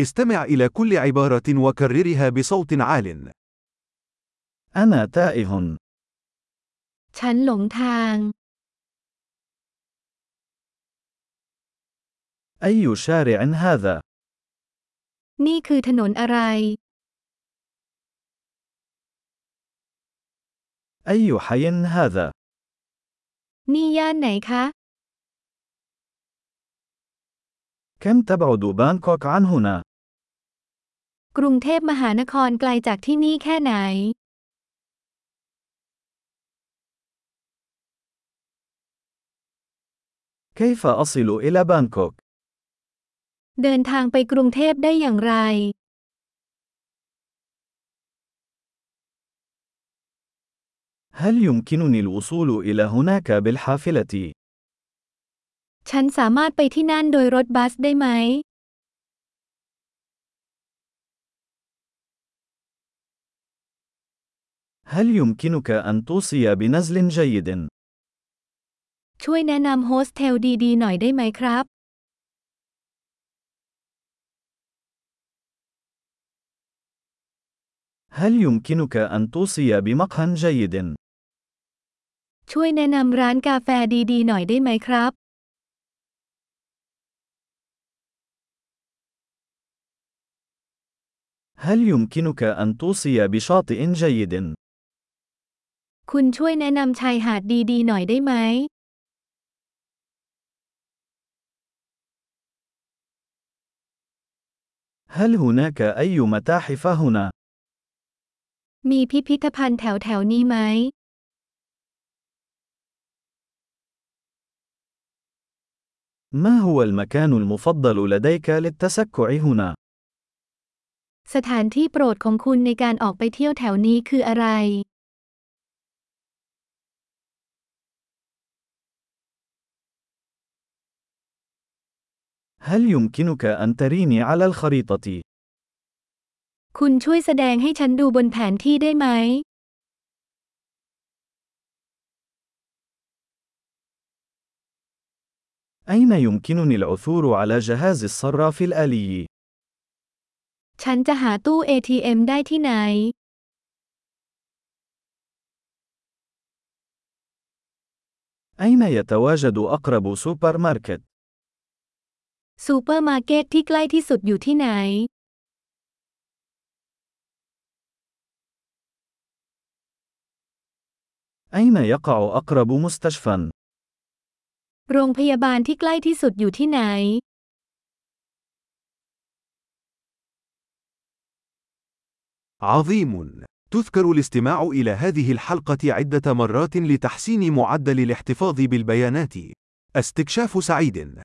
استمع إلى كل عبارة وكررها بصوت عال. أنا تائه. ฉันหลงทาง أي شارع هذا؟ นี่คือถนนอะไร أي حي هذا؟ นี่ย่านไหนคะ كم تبعد بانكوك عن هنا؟ กรุงเทพมหานครไกลจากที่นี่แค่ไหน كيف أصل إلى بانكوك؟ เดินทางไปกรุงเทพได้อย่างไร هل يمكنني الوصول إلى هناك بالحافلة؟ ฉันสามารถไปที่นั่นโดยรถบัสได้ไหม هل يمكنك أن توصي بنزل جيد؟ ช่วยแนะนำโฮสเทลดีๆหน่อยได้ไหมครับ هل يمكنك أن توصي بمقهى جيد؟ ช่วยแนะนำร้านกาแฟดีๆหน่อยได้ไหมครับ هل يمكنك أن توصي بشاطئ جيد؟ คุณช่วยแนะนำชายหาดดีๆหน่อยได้ไหม هل هناك أي متاحف هنا؟ มีพิพิธภัณฑ์แถวๆนี้ไหม ما هو المكان المفضل لديك للتسكع هنا؟ สถานที่โปรดของคุณในการออกไปเที่ยวแถวนี้คืออะไร هل يمكنك أن تريني على الخريطة؟ คุณช่วยแสดงให้ฉันดูบนแผนที่ได้ไหม أين يمكنني العثور على جهاز الصراف الآلي؟ ฉันจะหาตู้ ATM ได้ที่ไหน أين يتواجد أقرب سوبر ماركت؟ ซูเปอร์มาร์เก็ตที่ใกล้ที่สุดอยู่ที่ไหน أين يقع أقرب مستشفى؟ โรงพยาบาลที่ใกล้ที่สุดอยู่ที่ไหน عظيم. تذكر الاستماع إلى هذه الحلقة عدة مرات لتحسين معدل الاحتفاظ بالبيانات. استكشاف سعيد.